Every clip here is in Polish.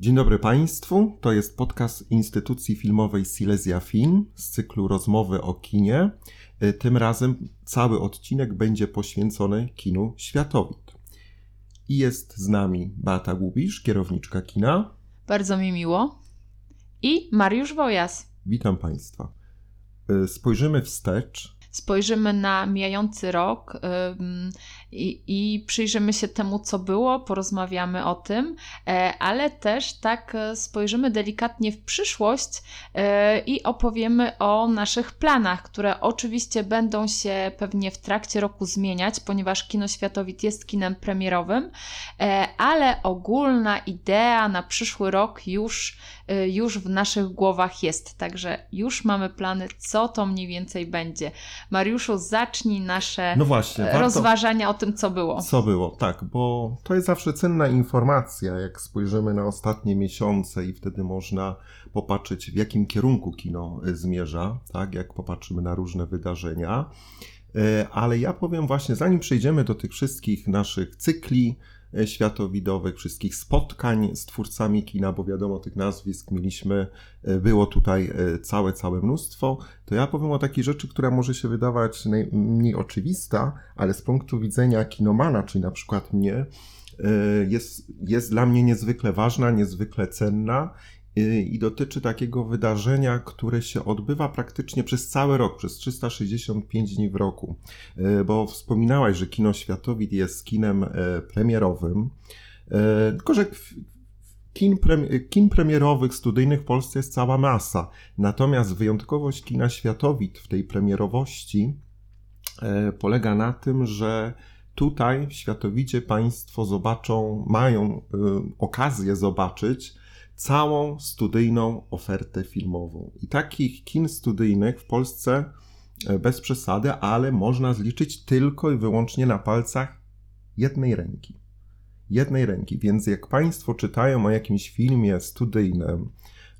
Dzień dobry Państwu. To jest podcast Instytucji Filmowej Silesia Film z cyklu Rozmowy o kinie. Y, tym razem cały odcinek będzie poświęcony kinu światowit. I jest z nami Beata Gubisz, kierowniczka kina. Bardzo mi miło. I Mariusz Wojas. Witam Państwa. Y, spojrzymy wstecz spojrzymy na mijający rok i, i przyjrzymy się temu, co było, porozmawiamy o tym, e, ale też tak e, spojrzymy delikatnie w przyszłość e, i opowiemy o naszych planach, które oczywiście będą się pewnie w trakcie roku zmieniać, ponieważ Kino Światowit jest kinem premierowym, ale ogólna idea na przyszły rok już, już w naszych głowach jest, także już mamy plany, co to mniej więcej będzie. Mariuszu, zacznij nasze no właśnie, rozważania o tym, co było. Co było, tak, bo to jest zawsze cenna informacja, jak spojrzymy na ostatnie miesiące i wtedy można popatrzeć, w jakim kierunku kino e, zmierza, tak, jak popatrzymy na różne wydarzenia. E, ale ja powiem właśnie, zanim przejdziemy do tych wszystkich naszych cykli, światowidowych, wszystkich spotkań z twórcami kina, bo wiadomo, tych nazwisk mieliśmy, e, było tutaj e, całe, całe mnóstwo, to ja powiem o takiej rzeczy, która może się wydawać najmniej oczywista, ale z punktu widzenia kinomana, czyli na przykład mnie, jest, jest dla mnie niezwykle ważna, niezwykle cenna i dotyczy takiego wydarzenia, które się odbywa praktycznie przez cały rok, przez 365 dni w roku. E, bo wspominałaś, że kino światowid jest kinem e, premierowym, e, tylko że kin, kin premierowych, studyjnych w Polsce jest cała masa. Natomiast wyjątkowość kina światowid w tej premierowości polega na tym, że tutaj w Światowicie Państwo zobaczą, mają okazję zobaczyć całą studyjną ofertę filmową. I takich kin studyjnych w Polsce e, bez przesady, ale można zliczyć tylko i wyłącznie na palcach jednej ręki. Jednej ręki. Więc jak Państwo czytają o jakimś filmie studyjnym,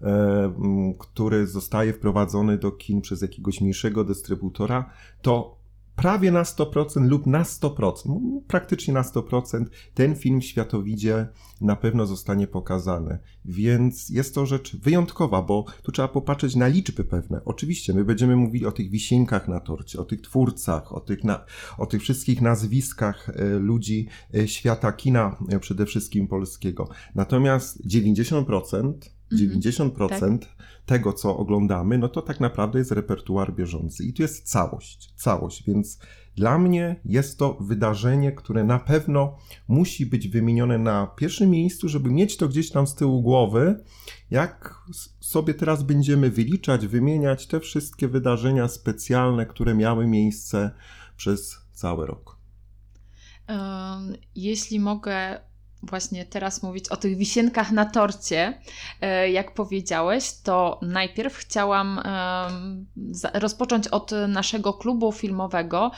e, który zostaje wprowadzony do kin przez jakiegoś mniejszego dystrybutora, to prawie na 100% lub na 100%, praktycznie na 100%, ten film światowidzie na pewno zostanie pokazany. Więc jest to rzecz wyjątkowa, bo tu trzeba popatrzeć na liczby pewne. Oczywiście, my będziemy mówili o tych wisienkach na torcie, o tych twórcach, o tych, na, o tych wszystkich nazwiskach e, ludzi e, świata kina, e, przede wszystkim polskiego. Natomiast 90% 90% mhm, tak. tego, co oglądamy, no to tak naprawdę jest repertuar bieżący. I tu jest całość, całość, więc dla mnie jest to wydarzenie, które na pewno musi być wymienione na pierwszym miejscu, żeby mieć to gdzieś tam z tyłu głowy, jak sobie teraz będziemy wyliczać, wymieniać te wszystkie wydarzenia specjalne, które miały miejsce przez cały rok. Jeśli mogę właśnie teraz mówić o tych wisienkach na torcie, e, jak powiedziałeś, to najpierw chciałam rozpocząć od naszego klubu filmowego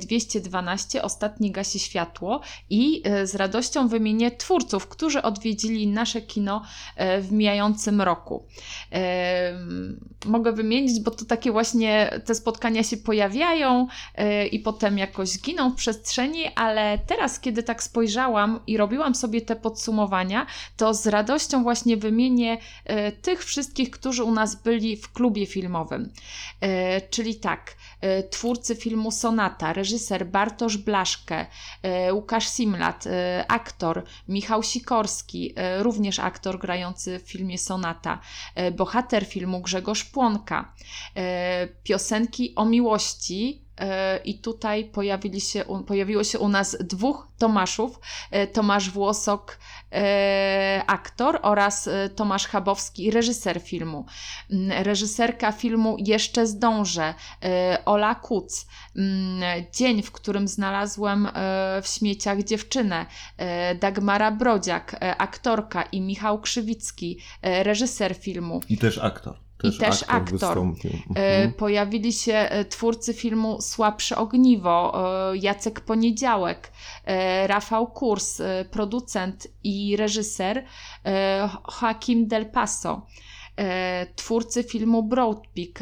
212 e, Ostatni gasi światło i e, z radością wymienię twórców, którzy odwiedzili nasze kino w mijającym roku. Mogę wymienić, bo to takie właśnie te spotkania się pojawiają i potem jakoś giną w przestrzeni, ale teraz, kiedy tak spojrzałam i robiłam sobie te podsumowania, to z radością właśnie wymienię e, tych wszystkich, którzy u nas byli w klubie filmowym. E, czyli tak, e, twórcy filmu Sonata, reżyser Bartosz Blaszkę, Łukasz Simlat, aktor Michał Sikorski, również aktor grający w filmie Sonata, bohater filmu Grzegorz Płonka, piosenki o miłości I tutaj pojawili się, pojawiło się u nas dwóch Tomaszów. E, Tomasz Włosok, e, aktor oraz Tomasz Chabowski, reżyser filmu. Mm, reżyserka filmu Jeszcze zdążę, Ola Kuc. Mm, dzień, w którym znalazłem w śmieciach dziewczynę, Dagmara Brodziak, aktorka i Michał Krzywicki, reżyser filmu. I też aktor. Też I też aktor. aktor. Mhm. Pojawili się twórcy filmu Słabsze ogniwo, Jacek Poniedziałek, Rafał Kurs, producent i reżyser, Joaquim Del Paso. twórcy filmu Broadpeak,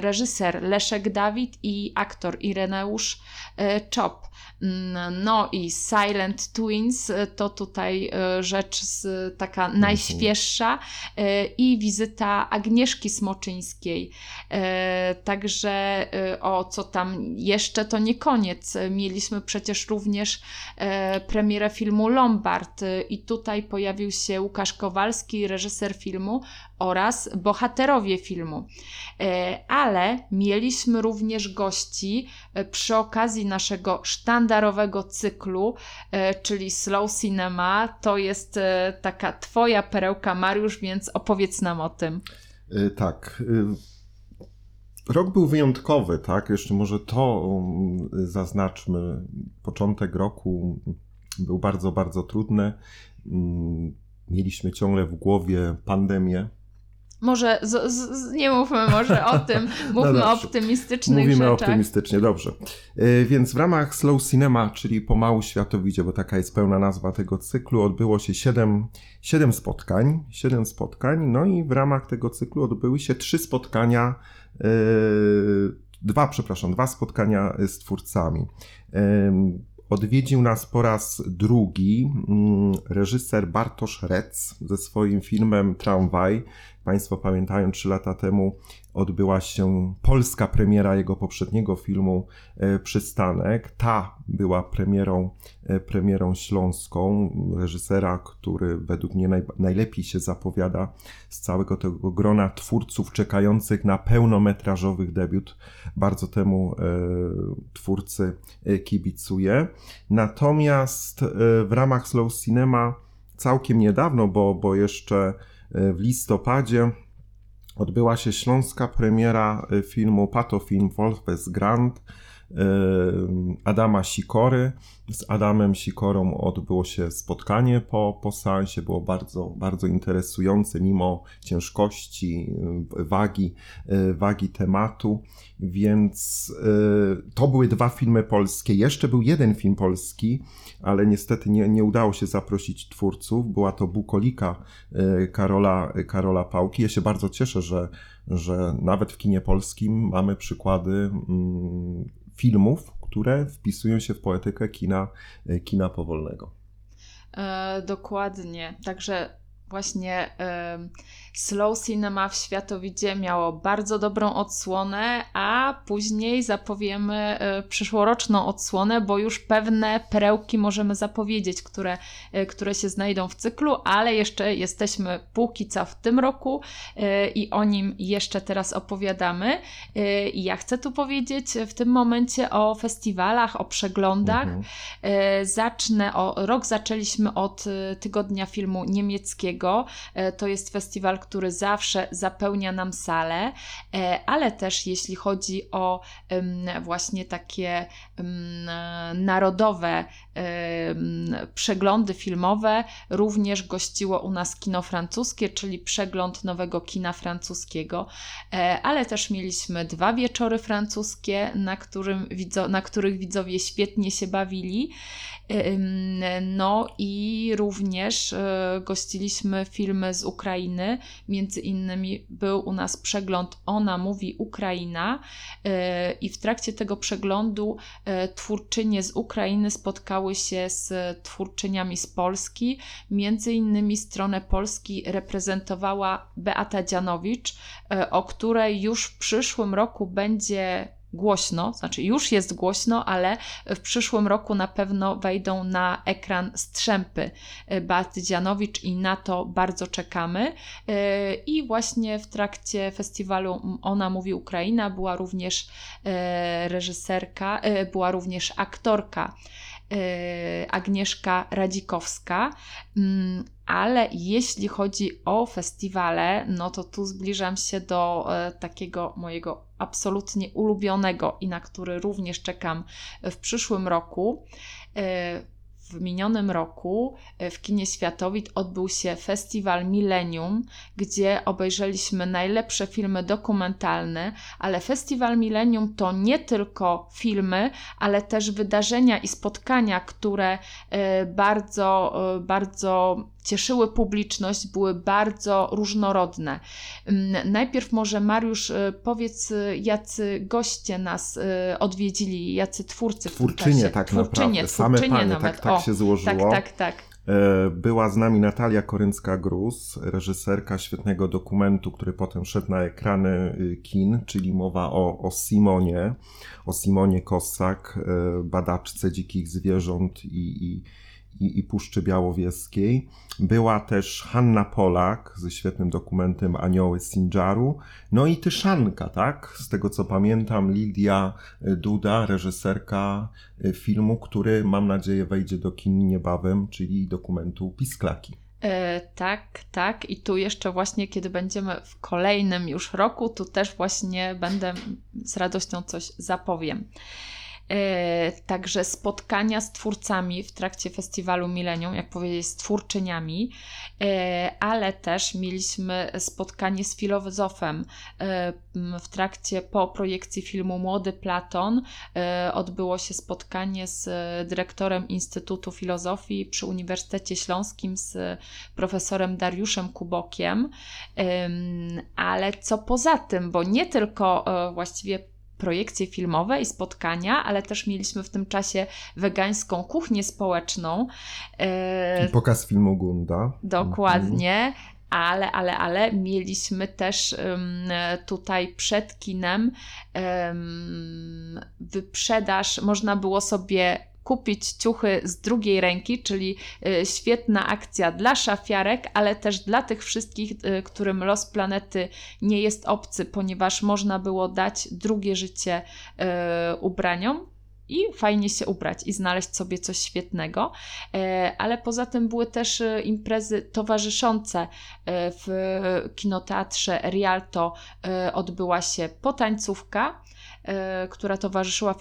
reżyser Leszek Dawid i aktor Ireneusz Czop. Mm, no i Silent Twins to tutaj rzecz taka mhm. najświeższa i wizyta Agnieszki Smoczyńskiej. Także o co tam jeszcze to nie koniec. Mieliśmy przecież również premierę filmu Lombard i tutaj pojawił się Łukasz Kowalski, reżyser filmu oraz bohaterowie filmu. Ale mieliśmy również gości przy okazji naszego sztandarowego cyklu, e, czyli Slow Cinema. To jest taka Twoja perełka, Mariusz, więc opowiedz nam o tym. Tak. Rok był wyjątkowy, tak? Jeszcze może to um, zaznaczmy. Początek roku był bardzo, bardzo trudny. Mm, mieliśmy ciągle w głowie pandemię. Może z, z, nie mówmy może o tym, mówmy no o optymistycznych Mówimy rzeczach. optymistycznie, dobrze. Yy, więc w ramach Slow Cinema, czyli Pomału Światowidzie, bo taka jest pełna nazwa tego cyklu, odbyło się 7, 7 spotkań, 7 spotkań, no i w ramach tego cyklu odbyły się trzy spotkania, yy, dwa, przepraszam, dwa spotkania z twórcami. Odwiedził nas po raz drugi mm, reżyser Bartosz Rec ze swoim filmem Tramwaj. Państwo pamiętają, trzy lata temu odbyła się polska premiera jego poprzedniego filmu e, Przystanek. Ta była premierą, e, premierą śląską, reżysera, który według mnie naj, najlepiej się zapowiada z całego tego grona twórców czekających na pełnometrażowy debiut. Bardzo temu e, twórcy e, kibicuję. Natomiast e, w ramach Slow Cinema całkiem niedawno, bo, bo jeszcze w listopadzie odbyła się śląska premiera y, filmu Patofilm Wolfes Grand Adama Sikory. Z Adamem Sikorą odbyło się spotkanie po, po seansie, było bardzo, bardzo interesujące, mimo ciężkości, wagi, wagi tematu, więc to były dwa filmy polskie. Jeszcze był jeden film polski, ale niestety nie, nie udało się zaprosić twórców. Była to Bukolika e, Karola, Karola Pałki. Ja się bardzo cieszę, że, że nawet w kinie polskim mamy przykłady mm, filmów, które wpisują się w poetykę kina, e, kina powolnego. E, dokładnie. Także właśnie slow cinema w światowidzie miało bardzo dobrą odsłonę, a później zapowiemy e, przyszłoroczną odsłonę, bo już pewne perełki możemy zapowiedzieć, które, e, które się znajdą w cyklu, ale jeszcze jesteśmy póki co w tym roku e, i o nim jeszcze teraz opowiadamy. I ja chcę tu powiedzieć w tym momencie o festiwalach, o przeglądach. Mhm. Zacznę o rok zaczęliśmy od tygodnia filmu niemieckiego. To jest festiwal, który zawsze zapełnia nam salę, e, ale też jeśli chodzi o właśnie takie narodowe przeglądy filmowe, również gościło u nas kino francuskie, czyli przegląd nowego kina francuskiego, e, ale też mieliśmy dwa wieczory francuskie, na, którym, na których widzowie świetnie się bawili. No i również e, gościliśmy filmy z Ukrainy. Między innymi był u nas przegląd Ona mówi Ukraina e, i w trakcie tego przeglądu twórczynie z Ukrainy spotkały się z twórczyniami z Polski. Między innymi stronę Polski reprezentowała Beata Dzianowicz, o której już w przyszłym roku będzie głośno, znaczy już jest głośno, ale w przyszłym roku na pewno wejdą na ekran strzępy e, Beaty Dzianowicz i na to bardzo czekamy. E, I właśnie w trakcie festiwalu Ona mówi Ukraina była również e, reżyserka, była również aktorka Agnieszka Radzikowska. Ale jeśli chodzi o festiwale, no to tu zbliżam się do e, takiego mojego absolutnie ulubionego i na który również czekam w przyszłym roku. E, w minionym roku e, w kinie Światowit odbył się festiwal Millennium, gdzie obejrzeliśmy najlepsze filmy dokumentalne, ale festiwal Millennium to nie tylko filmy, ale też wydarzenia i spotkania, które bardzo, bardzo cieszyły publiczność, były bardzo różnorodne. Mm, najpierw może Mariusz powiedz, jacy goście nas odwiedzili, jacy twórcy Twórczynie tak twórczynie, naprawdę, same panie, nawet. tak, tak o, się złożyło. Tak, tak, tak. E, była z nami Natalia Koryncka-Gruz, reżyserka świetnego dokumentu, który potem szedł na ekrany y, kin, czyli mowa o, o Simonie, o Simonie Kossak, e, badaczce dzikich zwierząt i, i i, i Puszczy Białowieskiej. Była też Hanna Polak ze świetnym dokumentem Anioły Sinjaru. No i Tyszanka, tak? Z tego co pamiętam, Lidia Duda, reżyserka e, filmu, który mam nadzieję wejdzie do kin niebawem, czyli dokumentu Pisklaki. E, tak, tak. I tu jeszcze właśnie, kiedy będziemy w kolejnym już roku, tu też właśnie będę z radością coś zapowiem. E, także spotkania z twórcami w trakcie festiwalu Milenium, jak powiedzieć, z twórczyniami, e, ale też mieliśmy spotkanie z filozofem e, w trakcie po projekcji filmu Młody Platon. Odbyło się spotkanie z dyrektorem Instytutu Filozofii przy Uniwersytecie Śląskim z profesorem Dariuszem Kubokiem. Ale co poza tym, bo nie tylko właściwie projekcje filmowe i spotkania, ale też mieliśmy w tym czasie wegańską kuchnię społeczną. I pokaz filmu Gunda. Dokładnie. Ale, ale, ale mieliśmy też tutaj przed kinem wyprzedaż. Można było sobie kupić ciuchy z drugiej ręki, czyli y, świetna akcja dla szafiarek, ale też dla tych wszystkich, y, którym los planety nie jest obcy, ponieważ można było dać drugie życie y, ubraniom i fajnie się ubrać i znaleźć sobie coś świetnego. Ale poza tym były też imprezy towarzyszące w kinoteatrze Rialto. Odbyła się potańcówka E, która towarzyszyła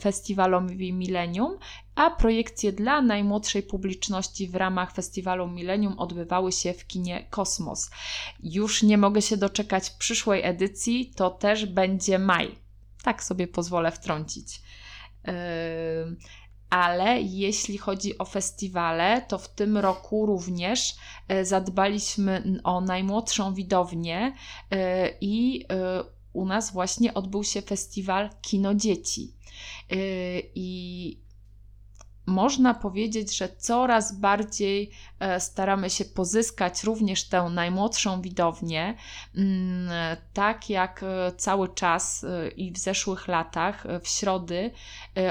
festiwalowi Millennium, a projekcje dla najmłodszej publiczności w ramach festiwalu Millennium odbywały się w kinie Kosmos. Już nie mogę się doczekać przyszłej edycji, to też będzie maj. Tak sobie pozwolę wtrącić. E, ale jeśli chodzi o festiwale, to w tym roku również e, zadbaliśmy o najmłodszą widownię i u nas właśnie odbył się festiwal Kino Dzieci. Yy, I można powiedzieć, że coraz bardziej staramy się pozyskać również tę najmłodszą widownię, mm, tak jak e, cały czas e, i w zeszłych latach, w środy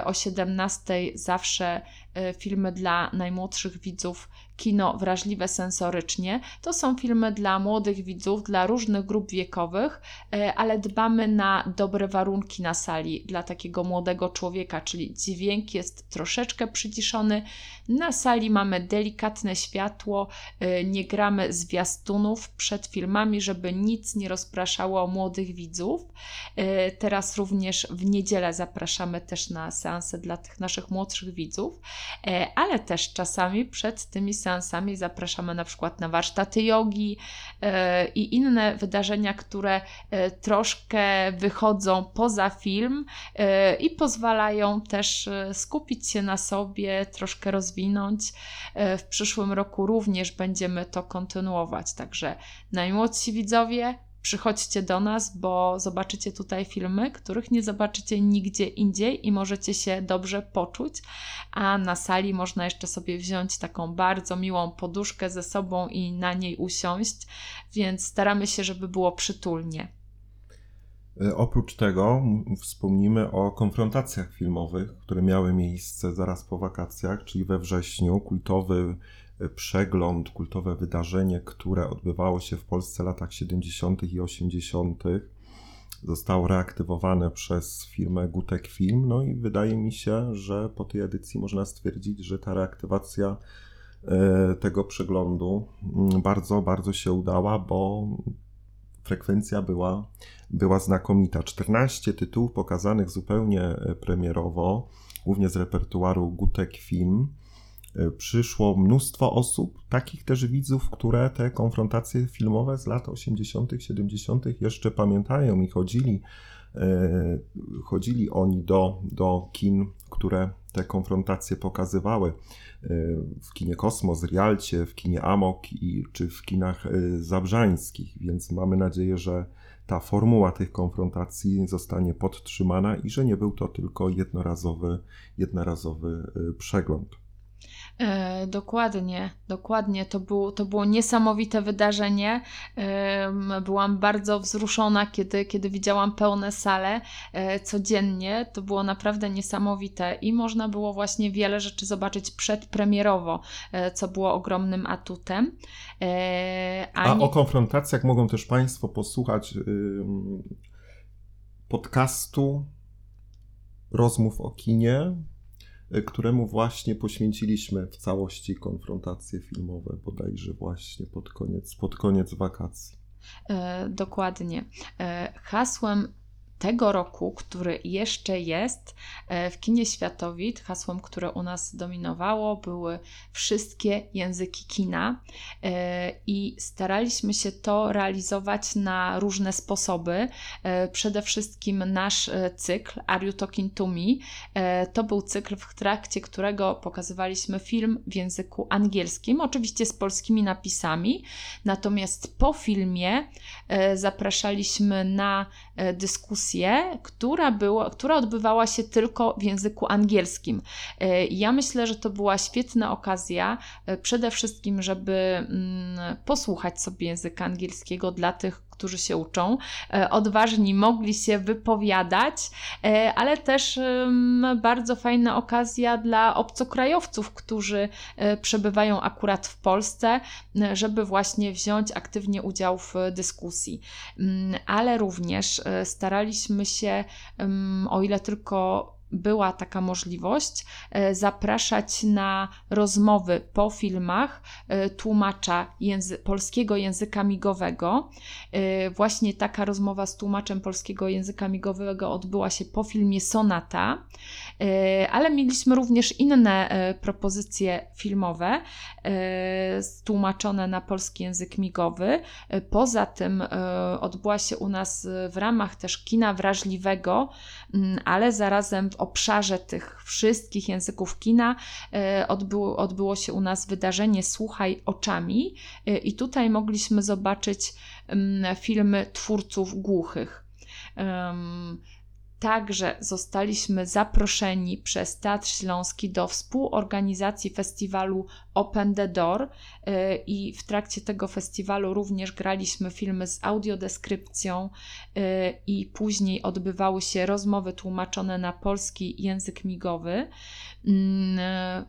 o 17 zawsze filmy dla najmłodszych widzów kino wrażliwe sensorycznie. To są filmy dla młodych widzów, dla różnych grup wiekowych, e, ale dbamy na dobre warunki na sali dla takiego młodego człowieka, czyli dźwięk jest troszeczkę przyciszony. Na sali mamy delikatne światło, e, nie gramy zwiastunów przed filmami, żeby nic nie rozpraszało młodych widzów. E, teraz również w niedzielę zapraszamy też na seanse dla tych naszych młodszych widzów, ale też czasami przed tymi seansami zapraszamy na przykład na warsztaty jogi i inne wydarzenia, które troszkę wychodzą poza film i pozwalają też skupić się na sobie, troszkę rozwinąć. W przyszłym roku również będziemy to kontynuować. Także najmłodsi widzowie, przychodźcie do nas, bo zobaczycie tutaj filmy, których nie zobaczycie nigdzie indziej i możecie się dobrze poczuć. A na sali można jeszcze sobie wziąć taką bardzo miłą poduszkę ze sobą i na niej usiąść, więc staramy się, żeby było przytulnie. E, oprócz tego wspomnimy o konfrontacjach filmowych, które miały miejsce zaraz po wakacjach, czyli we wrześniu. Kultowy przegląd, kultowe wydarzenie, które odbywało się w Polsce w latach 70. i 80. Zostało reaktywowane przez firmę Gutek Film. No i wydaje mi się, że po tej edycji można stwierdzić, że ta reaktywacja e, tego przeglądu bardzo, bardzo się udała, bo frekwencja była, była znakomita. 14 tytułów pokazanych zupełnie e, premierowo, głównie z repertuaru Gutek Film. E, przyszło mnóstwo osób, takich też widzów, które te konfrontacje filmowe z lat 80., 70. jeszcze pamiętają i chodzili, e, chodzili oni do, do kin, które te konfrontacje pokazywały w kinie Kosmos, Rialcie, w kinie Amok i, czy w kinach zabrzańskich, więc mamy nadzieję, że ta formuła tych konfrontacji zostanie podtrzymana i że nie był to tylko jednorazowy, jednorazowy przegląd. E, dokładnie, dokładnie. To, był, to było niesamowite wydarzenie. E, byłam bardzo wzruszona, kiedy, kiedy widziałam pełne sale e, codziennie. To było naprawdę niesamowite i można było właśnie wiele rzeczy zobaczyć przedpremierowo, e, co było ogromnym atutem. E, a, a nie... o konfrontacjach mogą też Państwo posłuchać podcastu rozmów o kinie któremu właśnie poświęciliśmy w całości konfrontacje filmowe, bodajże właśnie pod koniec, pod koniec wakacji. E, dokładnie. E, hasłem tego roku, który jeszcze jest e, w kinie Światowit, hasłem, które u nas dominowało, były wszystkie języki kina. E, i staraliśmy się to realizować na różne sposoby. E, przede wszystkim nasz cykl Are You Talking To Me? To był cykl, w trakcie którego pokazywaliśmy film w języku angielskim, oczywiście z polskimi napisami, natomiast po filmie zapraszaliśmy na dyskusję, która, była, która odbywała się tylko w języku angielskim. E, ja myślę, że to była świetna okazja, e, przede wszystkim, żeby mm, posłuchać sobie języka angielskiego dla tych, którzy się uczą, e, odważni mogli się wypowiadać, e, ale też bardzo fajna okazja dla obcokrajowców, którzy e, przebywają akurat w Polsce, żeby właśnie wziąć aktywnie udział w dyskusji. Mm, ale również staraliśmy się, o ile tylko była taka możliwość, e, zapraszać na rozmowy po filmach e, tłumacza języ polskiego języka migowego. E, właśnie taka rozmowa z tłumaczem polskiego języka migowego odbyła się po filmie Sonata, ale mieliśmy również inne propozycje filmowe tłumaczone na polski język migowy. Poza tym odbyła się u nas w ramach też kina wrażliwego, mm, ale zarazem w obszarze tych wszystkich języków kina e, odbyło, odbyło się u nas wydarzenie Słuchaj oczami e, i tutaj mogliśmy zobaczyć mm, filmy twórców głuchych. Także zostaliśmy zaproszeni przez Teatr Śląski do współorganizacji festiwalu Open the Door y, i w trakcie tego festiwalu również graliśmy filmy z audiodeskrypcją y, i później odbywały się rozmowy tłumaczone na polski język migowy. Mm,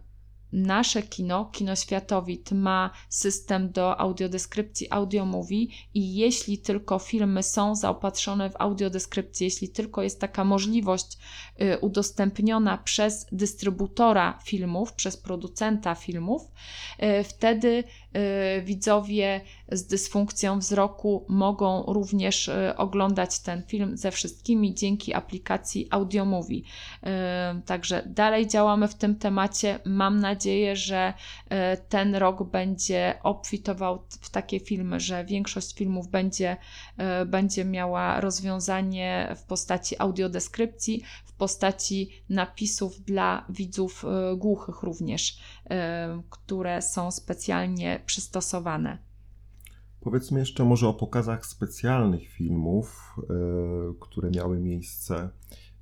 nasze kino, Kino Światowit, ma system do audiodeskrypcji audio movie i jeśli tylko filmy są zaopatrzone w audiodeskrypcję, jeśli tylko jest taka możliwość y, udostępniona przez dystrybutora filmów, przez producenta filmów, y, wtedy widzowie z dysfunkcją wzroku mogą również oglądać ten film ze wszystkimi dzięki aplikacji Audio Movie. Także dalej działamy w tym temacie. Mam nadzieję, że ten rok będzie obfitował w takie filmy, że większość filmów będzie, będzie miała rozwiązanie w postaci audiodeskrypcji, postaci napisów dla widzów e, głuchych również, które są specjalnie przystosowane. Powiedzmy jeszcze może o pokazach specjalnych filmów, które miały miejsce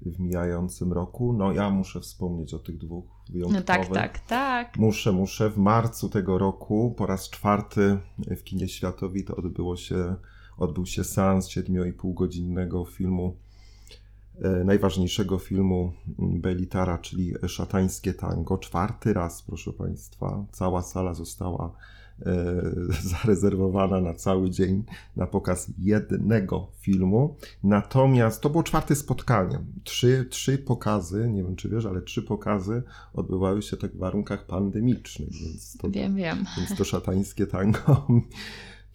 w mijającym roku. No ja muszę wspomnieć o tych dwóch wyjątkowych. No tak, tak, tak. Muszę, muszę. W marcu tego roku po raz czwarty w kinie Światowit odbyło się, odbył się seans 7,5 godzinnego filmu e, najważniejszego filmu Belitara, czyli Szatańskie Tango. Czwarty raz, proszę Państwa. Cała sala została E, zarezerwowana na cały dzień na pokaz jednego filmu. Natomiast to było czwarte spotkanie. Trzy, trzy pokazy, nie wiem czy wiesz, ale trzy pokazy odbywały się tak w warunkach pandemicznych. Więc to, wiem, wiem. Więc to szatańskie tango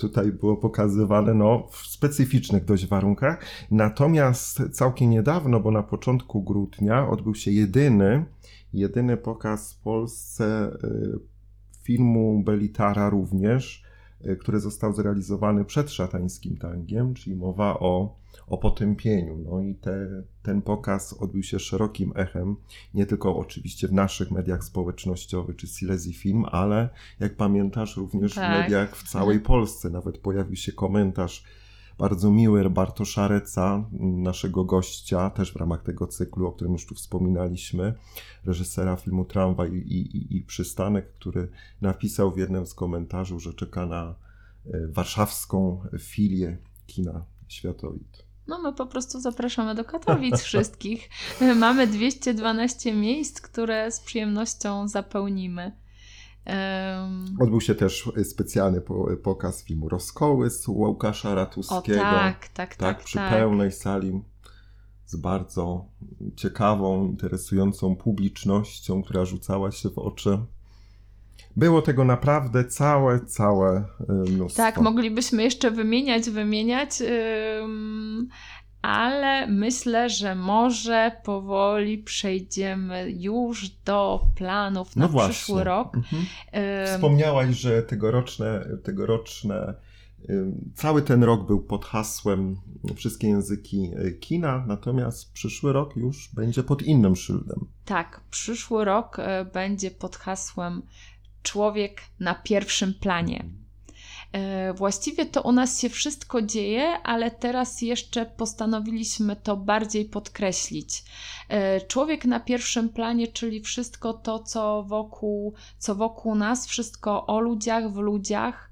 tutaj było pokazywane no, w specyficznych dość warunkach. Natomiast całkiem niedawno, bo na początku grudnia odbył się jedyny, jedyny pokaz w Polsce y, filmu Belitara również który został zrealizowany przed szatańskim tangiem, czyli mowa o, o potępieniu. No i te, ten pokaz odbył się szerokim echem, nie tylko oczywiście w naszych mediach społecznościowych czy Silesii Film, ale jak pamiętasz również Tak. w mediach w całej Polsce. Nawet pojawił się komentarz bardzo miły Reca, naszego gościa, też w ramach tego cyklu, o którym już tu wspominaliśmy, reżysera filmu Tramwaj i, i, i Przystanek, który napisał w jednym z komentarzy, że czeka na e, warszawską filię kina Światowid. No my po prostu zapraszamy do Katowic wszystkich. Mamy 212 miejsc, które z przyjemnością zapełnimy. Em, Odbył się też specjalny po, pokaz filmu Rozkoły z Łukasza o Ratuskiego. tak, tak, tak, tak, przy tak. pełnej sali z bardzo ciekawą, interesującą publicznością, która rzucała się w oczy. Było tego naprawdę całe, całe y, mnóstwo. Tak, moglibyśmy jeszcze wymieniać, wymieniać, ym, ale myślę, że może powoli przejdziemy już do planów na no właśnie. przyszły rok. Mhm. Wspomniałaś, że tegoroczne, tegoroczne cały ten rok był pod hasłem wszystkie języki y, kina, natomiast przyszły rok już będzie pod innym szyldem. Tak, przyszły rok e, będzie pod hasłem Człowiek na pierwszym planie. E, Właściwie to u nas się wszystko dzieje, ale teraz jeszcze postanowiliśmy to bardziej podkreślić. E, Człowiek na pierwszym planie, czyli wszystko to, co wokół, co wokół nas, wszystko o ludziach, w ludziach,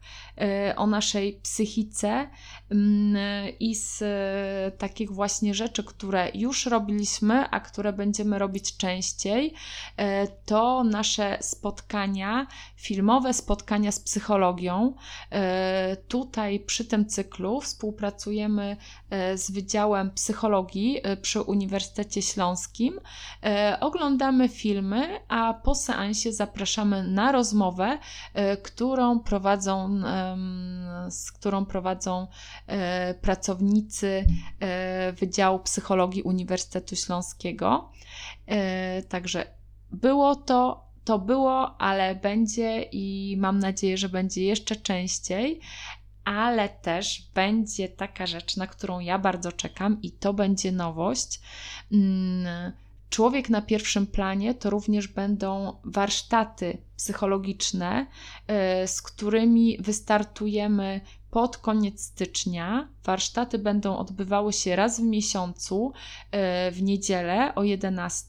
o naszej psychice mm, i z e, takich właśnie rzeczy, które już robiliśmy, a które będziemy robić częściej, e, to nasze spotkania, filmowe spotkania z psychologią. Tutaj przy tym cyklu współpracujemy z Wydziałem Psychologii przy Uniwersytecie Śląskim. Oglądamy filmy, a po seansie zapraszamy na rozmowę, którą prowadzą, z którą prowadzą e, pracownicy e, Wydziału Psychologii Uniwersytetu Śląskiego. E, Także było to to było, ale będzie i mam nadzieję, że będzie jeszcze częściej. Ale też będzie taka rzecz, na którą ja bardzo czekam, i to będzie nowość. Mm, Człowiek na pierwszym planie to również będą warsztaty psychologiczne, y, z którymi wystartujemy pod koniec stycznia. Warsztaty będą odbywały się raz w miesiącu y, w niedzielę o 11.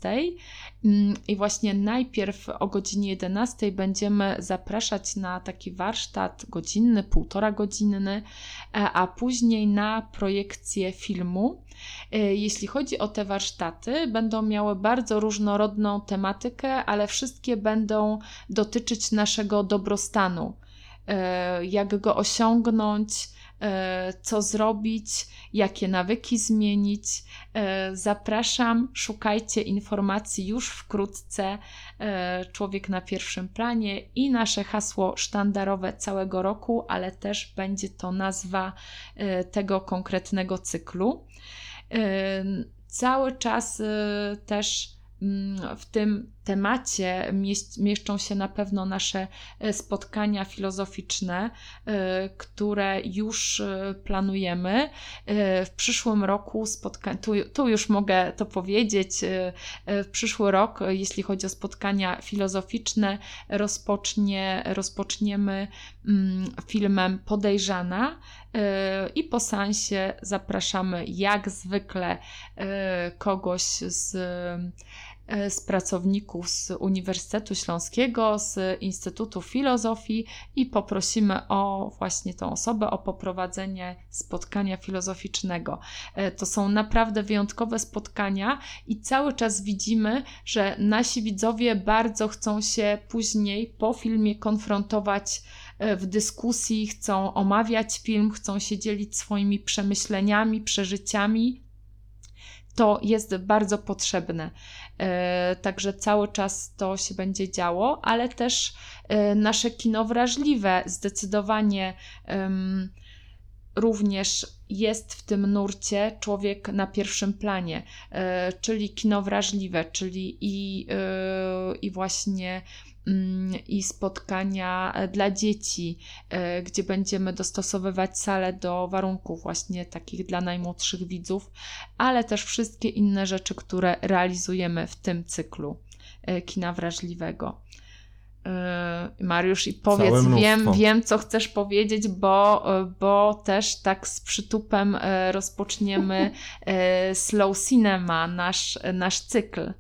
Mm, I właśnie najpierw o godzinie 11 będziemy zapraszać na taki warsztat godzinny, półtora godzinny, a- a później na projekcję filmu. E, Jeśli chodzi o te warsztaty, będą miały bardzo różnorodną tematykę, ale wszystkie będą dotyczyć naszego dobrostanu. E, Jak go osiągnąć, e, co zrobić, jakie nawyki zmienić. E, Zapraszam, szukajcie informacji już wkrótce. Człowiek na pierwszym planie i nasze hasło sztandarowe całego roku, ale też będzie to nazwa tego konkretnego cyklu. Cały czas też w tym temacie mieszczą się na pewno nasze e, spotkania filozoficzne, e, które już e, planujemy. W przyszłym roku spotka- tu, tu już mogę to powiedzieć, w przyszły rok, jeśli chodzi o spotkania filozoficzne, rozpocznie, rozpoczniemy mm, filmem Podejrzana i po seansie zapraszamy jak zwykle kogoś z z pracowników z Uniwersytetu Śląskiego, z Instytutu Filozofii i poprosimy o właśnie tą osobę o poprowadzenie spotkania filozoficznego. E, To są naprawdę wyjątkowe spotkania i cały czas widzimy, że nasi widzowie bardzo chcą się później po filmie konfrontować e, w dyskusji, chcą omawiać film, chcą się dzielić swoimi przemyśleniami, przeżyciami. To jest bardzo potrzebne. E, Także cały czas to się będzie działo, ale też e, nasze kino wrażliwe zdecydowanie również jest w tym nurcie człowiek na pierwszym planie, e, czyli kino wrażliwe, czyli i, i właśnie i spotkania e, dla dzieci, e, gdzie będziemy dostosowywać salę do warunków właśnie takich dla najmłodszych widzów, ale też wszystkie inne rzeczy, które realizujemy w tym cyklu e, kina wrażliwego. Mariusz, i powiedz, wiem, wiem, co chcesz powiedzieć, bo, bo też tak z przytupem rozpoczniemy Slow Cinema, nasz, nasz cykl.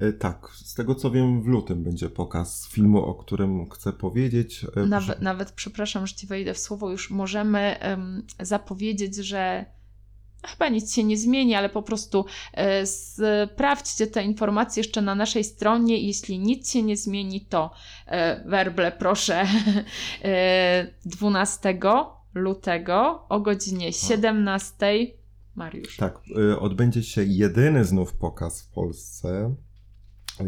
E, Tak, z tego co wiem, w lutym będzie pokaz filmu, o którym chcę powiedzieć. E, Nawet, nawet przepraszam, że ci wejdę w słowo, już możemy em, zapowiedzieć, że chyba nic się nie zmieni, ale po prostu e, sprawdźcie te informacje jeszcze na naszej stronie. Jeśli nic się nie zmieni, to e, werble proszę e, 12 lutego o godzinie 17. Mariusz. Tak, y, odbędzie się jedyny znów pokaz w Polsce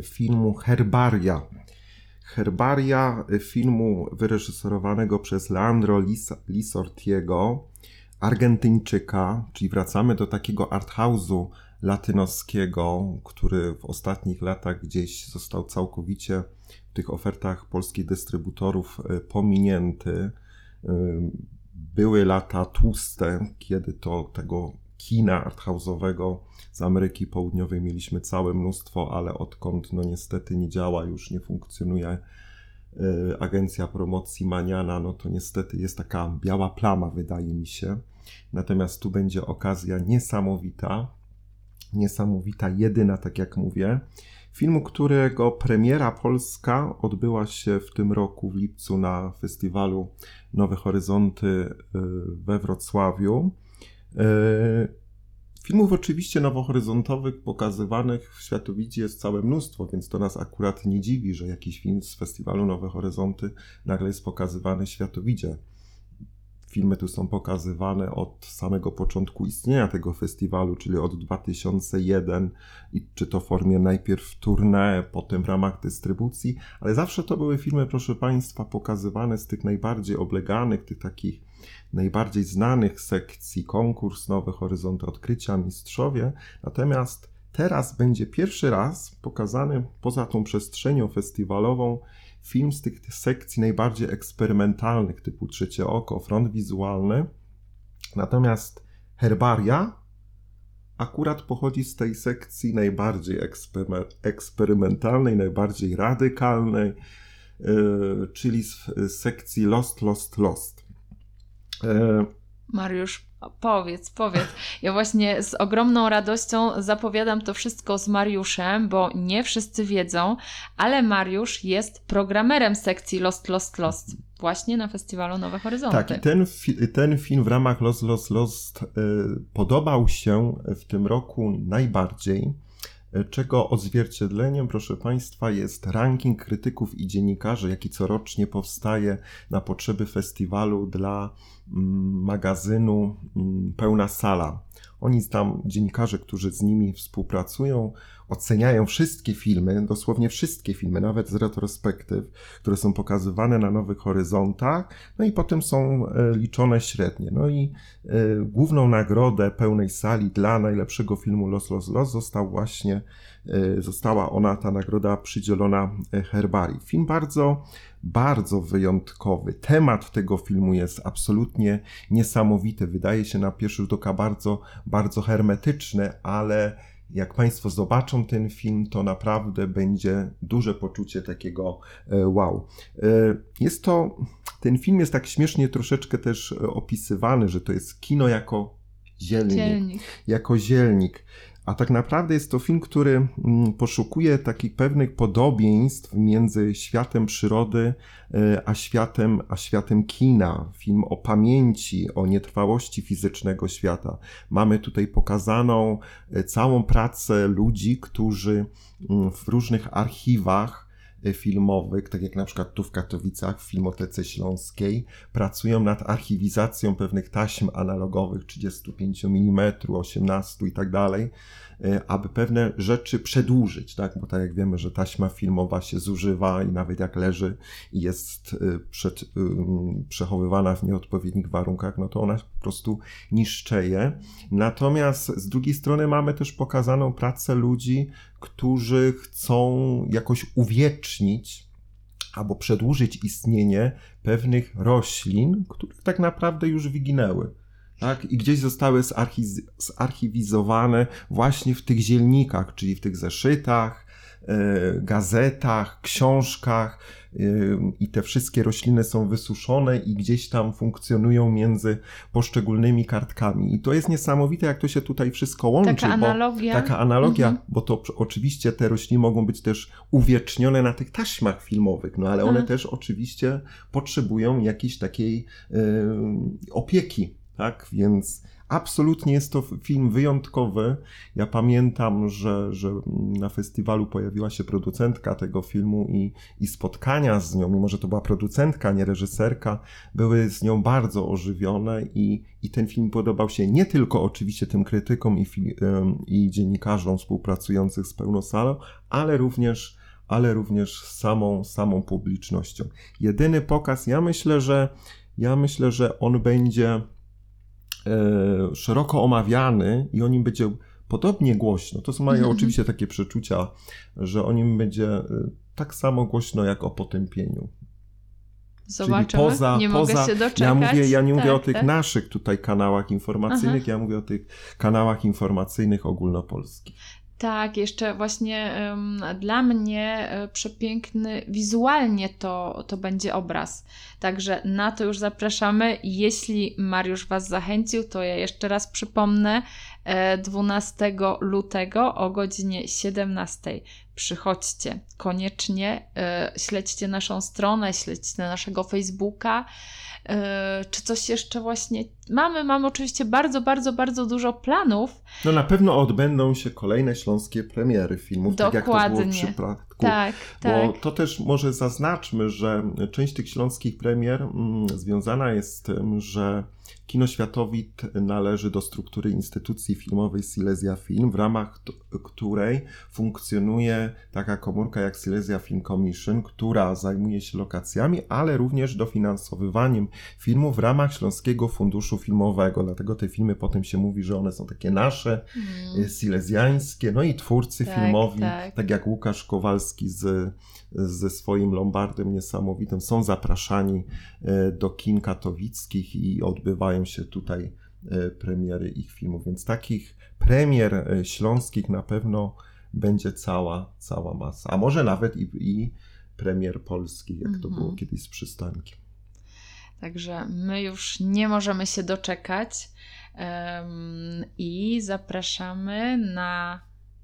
filmu Herbaria. Herbaria y, filmu wyreżyserowanego przez Leandro Lis- Lisortiego, Argentyńczyka, czyli wracamy do takiego arthouse'u latynoskiego, który w ostatnich latach gdzieś został całkowicie w tych ofertach polskich dystrybutorów y, pominięty. Y, Były lata tłuste, kiedy to tego kina arthouse'owego z Ameryki Południowej mieliśmy całe mnóstwo, ale odkąd no niestety nie działa, już nie funkcjonuje y, agencja promocji Maniana, no to niestety jest taka biała plama, wydaje mi się. Natomiast tu będzie okazja niesamowita, niesamowita, jedyna, tak jak mówię. Filmu, którego premiera polska odbyła się w tym roku w lipcu na festiwalu Nowe Horyzonty y, we Wrocławiu. Y, Filmów oczywiście nowohoryzontowych pokazywanych w Światowidzie jest całe mnóstwo, więc to nas akurat nie dziwi, że jakiś film z festiwalu Nowe Horyzonty nagle jest pokazywany w Światowidzie. Filmy tu są pokazywane od samego początku istnienia tego festiwalu, czyli od 2001 i czy to w formie najpierw tournée, potem w ramach dystrybucji, ale zawsze to były filmy, proszę Państwa, pokazywane z tych najbardziej obleganych, tych takich najbardziej znanych sekcji konkurs Nowe Horyzonty Odkrycia Mistrzowie. Natomiast teraz będzie pierwszy raz pokazany poza tą przestrzenią festiwalową film z tych sekcji najbardziej eksperymentalnych, typu Trzecie Oko, Front Wizualny. Natomiast Herbaria akurat pochodzi z tej sekcji najbardziej eksperyme- eksperymentalnej, najbardziej radykalnej, yy, czyli z, z sekcji Lost, Lost, Lost. Mariusz, powiedz, powiedz. Ja właśnie z ogromną radością zapowiadam to wszystko z Mariuszem, bo nie wszyscy wiedzą, ale Mariusz jest programerem sekcji Lost, Lost, Lost właśnie na festiwalu Nowe Horyzonty. Tak, i ten, fi- ten film w ramach Lost, Lost, Lost y, podobał się w tym roku najbardziej, y, czego odzwierciedleniem, proszę Państwa, jest ranking krytyków i dziennikarzy, jaki corocznie powstaje na potrzeby festiwalu dla magazynu mm, Pełna Sala. Oni tam, dziennikarze, którzy z nimi współpracują, oceniają wszystkie filmy, dosłownie wszystkie filmy, nawet z retrospektyw, które są pokazywane na Nowych Horyzontach, no i potem są e, liczone średnie. No i e, główną nagrodę pełnej sali dla najlepszego filmu Los Los Los został właśnie, e, została ona, ta nagroda przydzielona Herbarii. Film bardzo, bardzo wyjątkowy. Temat tego filmu jest absolutnie niesamowity. Wydaje się na pierwszy rzut oka bardzo, bardzo hermetyczny, ale jak Państwo zobaczą ten film, to naprawdę będzie duże poczucie takiego e, wow. E, Jest to, ten film jest tak śmiesznie troszeczkę też e, opisywany, że to jest kino jako zielnik, Dzielnik. jako zielnik. A tak naprawdę jest to film, który mm, poszukuje takich pewnych podobieństw między światem przyrody e, a światem, a światem kina. Film o pamięci, o nietrwałości fizycznego świata. Mamy tutaj pokazaną e, całą pracę ludzi, którzy mm, w różnych archiwach filmowych, tak jak na przykład tu w Katowicach, w Filmotece Śląskiej, pracują nad archiwizacją pewnych taśm analogowych 35 mm, 18 i tak dalej, aby pewne rzeczy przedłużyć, tak? Bo tak jak wiemy, że taśma filmowa się zużywa i nawet jak leży i jest e, przed, przechowywana w nieodpowiednich warunkach, no to ona po prostu niszczeje. Natomiast z drugiej strony mamy też pokazaną pracę ludzi, którzy chcą jakoś uwiecznić albo przedłużyć istnienie pewnych roślin, które tak naprawdę już wyginęły. Tak? I gdzieś zostały zarchi- zarchiwizowane właśnie w tych zielnikach, czyli w tych zeszytach, e, gazetach, książkach e, i te wszystkie rośliny są wysuszone i gdzieś tam funkcjonują między poszczególnymi kartkami. I to jest niesamowite, jak to się tutaj wszystko łączy. Taka bo- analogia. Taka analogia, Mhm. bo to oczywiście te rośliny mogą być też uwiecznione na tych taśmach filmowych, no ale one Mhm. też oczywiście potrzebują jakiejś takiej e, opieki, tak? Więc absolutnie jest to film wyjątkowy. Ja pamiętam, że, że na festiwalu pojawiła się producentka tego filmu i, i spotkania z nią, mimo że to była producentka, nie reżyserka, były z nią bardzo ożywione i, i ten film podobał się nie tylko oczywiście tym krytykom i, i dziennikarzom współpracujących z pełnosalą, ale również, ale również samą, samą publicznością. Jedyny pokaz, ja myślę, że ja myślę, że on będzie szeroko omawiany i o nim będzie podobnie głośno. To są moje Mhm. oczywiście takie przeczucia, że o nim będzie e, tak samo głośno jak o potępieniu. Zobaczymy. poza- nie poza- mogę się doczekać. Ja mówię, ja nie mówię Tak, o tych tak. naszych tutaj kanałach informacyjnych, Aha. ja mówię o tych kanałach informacyjnych ogólnopolskich. Tak, jeszcze właśnie em, dla mnie e, przepiękny wizualnie to, to będzie obraz. Także na to już zapraszamy. Jeśli Mariusz Was zachęcił, to ja jeszcze raz przypomnę. e, 12 lutego o godzinie 17 przychodźcie. Koniecznie e, śledźcie naszą stronę, śledźcie naszego Facebooka. E, Czy coś jeszcze właśnie mamy? Mamy oczywiście bardzo, bardzo, bardzo dużo planów. No na pewno odbędą się kolejne śląskie premiery filmów, tak jak to było w Dokładnie. przypadku Tak, tak. Bo to też może zaznaczmy, że część tych śląskich premier mm, związana jest z tym, że Kino Światowit należy do struktury instytucji filmowej Silesia Film, w ramach której funkcjonuje taka komórka jak Silesia Film Commission, która zajmuje się lokacjami, ale również dofinansowywaniem filmów w ramach Śląskiego Funduszu Filmowego. Dlatego te filmy potem się mówi, że one są takie nasze, Mm. silezjańskie, no i twórcy Tak, filmowi, tak. tak. jak Łukasz Kowalski z, ze swoim Lombardem niesamowitym, są zapraszani e, do kin katowickich i odbywają się tutaj e, premiery ich filmów, więc takich premier e, śląskich na pewno będzie cała, cała masa, a może nawet i, i premier polskich, jak to Mhm. było kiedyś z przystankiem. Także my już nie możemy się doczekać i zapraszamy na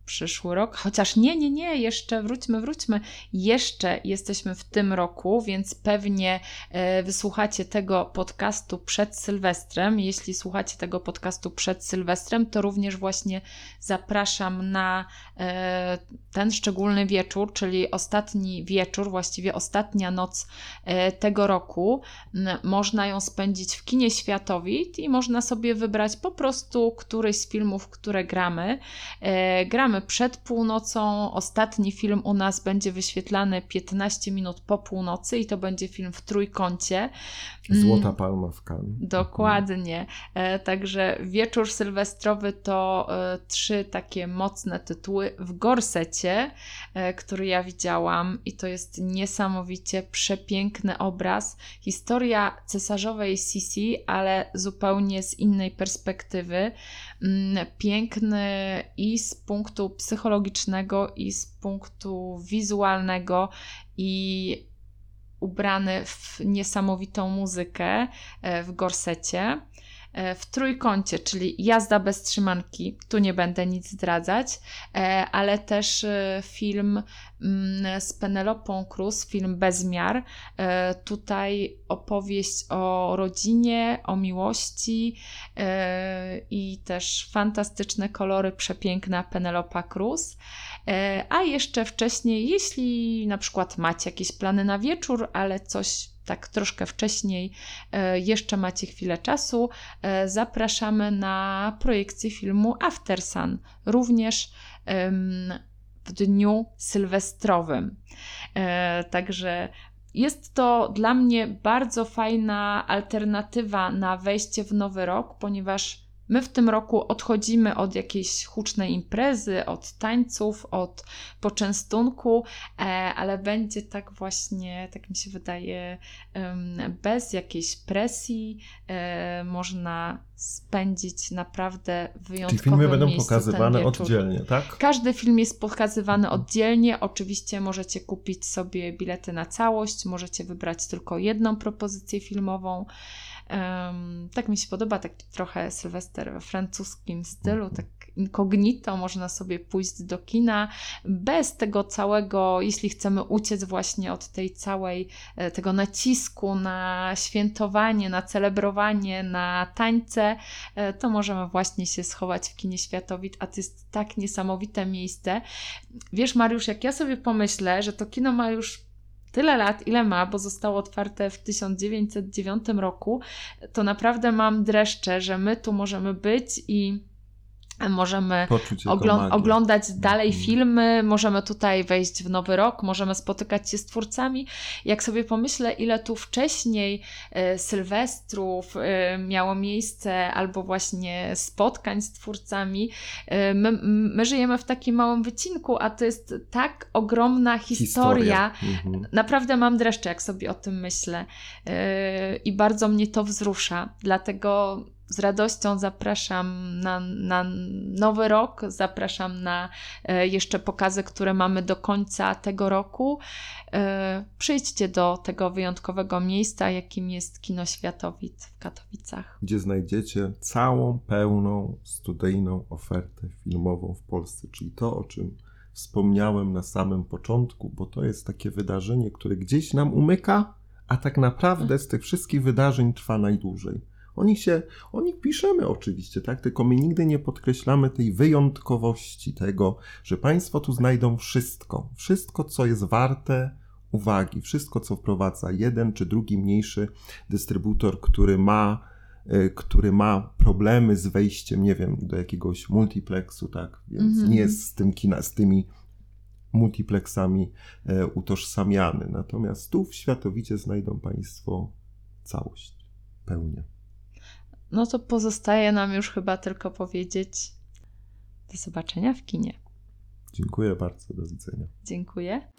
przyszły rok. Chociaż nie, nie, nie, jeszcze wróćmy, wróćmy. Jeszcze jesteśmy w tym roku, więc pewnie e, wysłuchacie tego podcastu przed Sylwestrem. Jeśli słuchacie tego podcastu przed Sylwestrem, to również właśnie zapraszam na e, ten szczególny wieczór, czyli ostatni wieczór, właściwie ostatnia noc e, tego roku. Można ją spędzić w kinie Światowit i można sobie wybrać po prostu któryś z filmów, które gramy. E, gramy przed północą. Ostatni film u nas będzie wyświetlany 15 minut po północy i to będzie film w trójkącie. Mm. Złota Palma w Cannes. Dokładnie. E, Także wieczór sylwestrowy to e, trzy takie mocne tytuły w gorsecie, e, który ja widziałam, i to jest niesamowicie przepiękny obraz. Historia cesarzowej Sisi, ale zupełnie z innej perspektywy. Mm, Piękny i z punktu psychologicznego, i z punktu wizualnego, i ubrany w niesamowitą muzykę e, w gorsecie. E, W trójkącie, czyli jazda bez trzymanki, tu nie będę nic zdradzać, e, ale też e, film mm, z Penelopą Cruz, film Bezmiar. Tutaj opowieść o rodzinie, o miłości i też fantastyczne kolory, przepiękna Penelopa Cruz. A jeszcze wcześniej, jeśli na przykład macie jakieś plany na wieczór, ale coś tak troszkę wcześniej, e, jeszcze macie chwilę czasu, e, zapraszamy na projekcję filmu After Sun, również w dniu sylwestrowym. E, Także jest to dla mnie bardzo fajna alternatywa na wejście w nowy rok, ponieważ My w tym roku odchodzimy od jakiejś hucznej imprezy, od tańców, od poczęstunku, e, ale będzie tak właśnie, tak mi się wydaje, bez jakiejś presji e, można spędzić naprawdę Czyli wyjątkowe filmy będą pokazywane oddzielnie, tak? Każdy film jest pokazywany oddzielnie. Oczywiście możecie kupić sobie bilety na całość, możecie wybrać tylko jedną propozycję filmową. Em, tak mi się podoba, tak trochę Sylwester we francuskim stylu, tak incognito można sobie pójść do kina bez tego całego, jeśli chcemy uciec właśnie od tej całej, e, tego nacisku na świętowanie, na celebrowanie, na tańce, e, to możemy właśnie się schować w kinie Światowit, a to jest tak niesamowite miejsce. Wiesz, Mariusz, jak ja sobie pomyślę, że to kino ma już tyle lat, ile ma, bo zostało otwarte w 1909 roku, to naprawdę mam dreszcze, że my tu możemy być i możemy Oglą- oglądać dalej Mhm. filmy, możemy tutaj wejść w nowy rok, możemy spotykać się z twórcami. Jak sobie pomyślę, ile tu wcześniej e, sylwestrów e, miało miejsce, albo właśnie spotkań z twórcami, e, my, my żyjemy w takim małym wycinku, a to jest tak ogromna historia. Mhm. Naprawdę mam dreszcze, jak sobie o tym myślę. I bardzo mnie to wzrusza. Dlatego z radością zapraszam na, na nowy rok, zapraszam na e, jeszcze pokazy, które mamy do końca tego roku. E, Przyjdźcie do tego wyjątkowego miejsca, jakim jest Kino Światowit w Katowicach. Gdzie znajdziecie całą, pełną, studyjną ofertę filmową w Polsce, czyli to, o czym wspomniałem na samym początku, bo to jest takie wydarzenie, które gdzieś nam umyka, a tak naprawdę z tych wszystkich wydarzeń trwa najdłużej. O nich się, o nich piszemy oczywiście, tak? Tylko my nigdy nie podkreślamy tej wyjątkowości tego, że Państwo tu znajdą wszystko. Wszystko, co jest warte uwagi, wszystko, co wprowadza jeden czy drugi mniejszy dystrybutor, który ma, y, który ma problemy z wejściem, nie wiem, do jakiegoś multiplexu, tak? Więc Mhm. nie jest z tym kina, z tymi multiplexami e, utożsamiany. Natomiast tu w Światowicie znajdą Państwo całość, pełnię. No to pozostaje nam już chyba tylko powiedzieć do zobaczenia w kinie. Dziękuję bardzo, do widzenia. Dziękuję.